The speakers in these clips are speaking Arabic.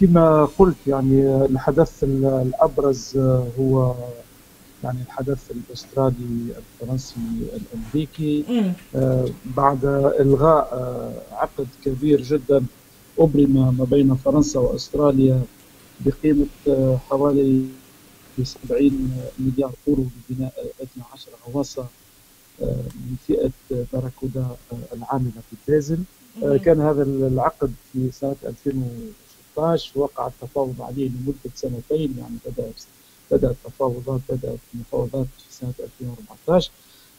كما قلت يعني الحدث الأبرز هو يعني الحدث الأسترالي الفرنسي الأمريكي بعد إلغاء عقد كبير جدا أبرم ما بين فرنسا وأستراليا بقيمة حوالي 70 مليار اورو لبناء 12 غواصة من فئة باراكودا العاملة في بازل كان هذا العقد في سنة 2016 وقع التفاوض عليه لمدة سنتين يعني بدأ بدات التفاوضات بدأت المفاوضات في سنة 2014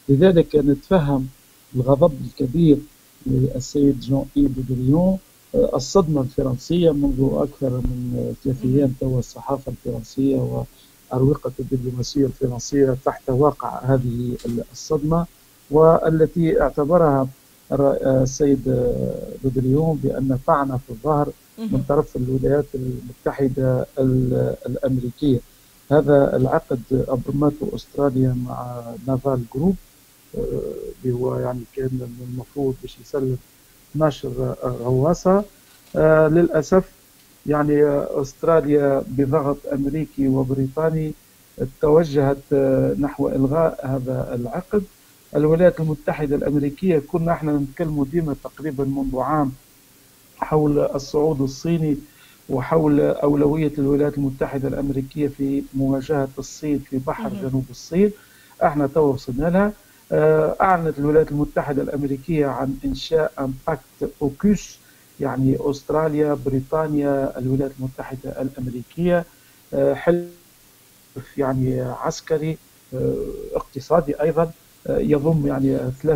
لذلك نتفهم الغضب الكبير للسيد جون إيف دريون الصدمة الفرنسية منذ أكثر من ثلاث أيام توا الصحافة الفرنسية وأروقة الدبلوماسية الفرنسية تحت واقع هذه الصدمة والتي اعتبرها السيد بودريون بأن طعنه في الظهر من طرف الولايات المتحدة الأمريكية. هذا العقد أبرمته أستراليا مع نافال جروب اللي هو يعني كان المفروض باش يسلم 12 غواصه آه للأسف يعني أستراليا بضغط أمريكي وبريطاني توجهت نحو إلغاء هذا العقد. الولايات المتحدة الأمريكية كنا إحنا نتكلموا ديما تقريبا منذ عام حول الصعود الصيني وحول أولوية الولايات المتحدة الأمريكية في مواجهة الصين في بحر جنوب الصين. إحنا تو وصلنا لها. أعلنت الولايات المتحدة الأمريكية عن إنشاء أمباكت أوكوس يعني أستراليا بريطانيا الولايات المتحدة الأمريكية. حلف يعني عسكري اقتصادي أيضا. يضم يعني ثلاث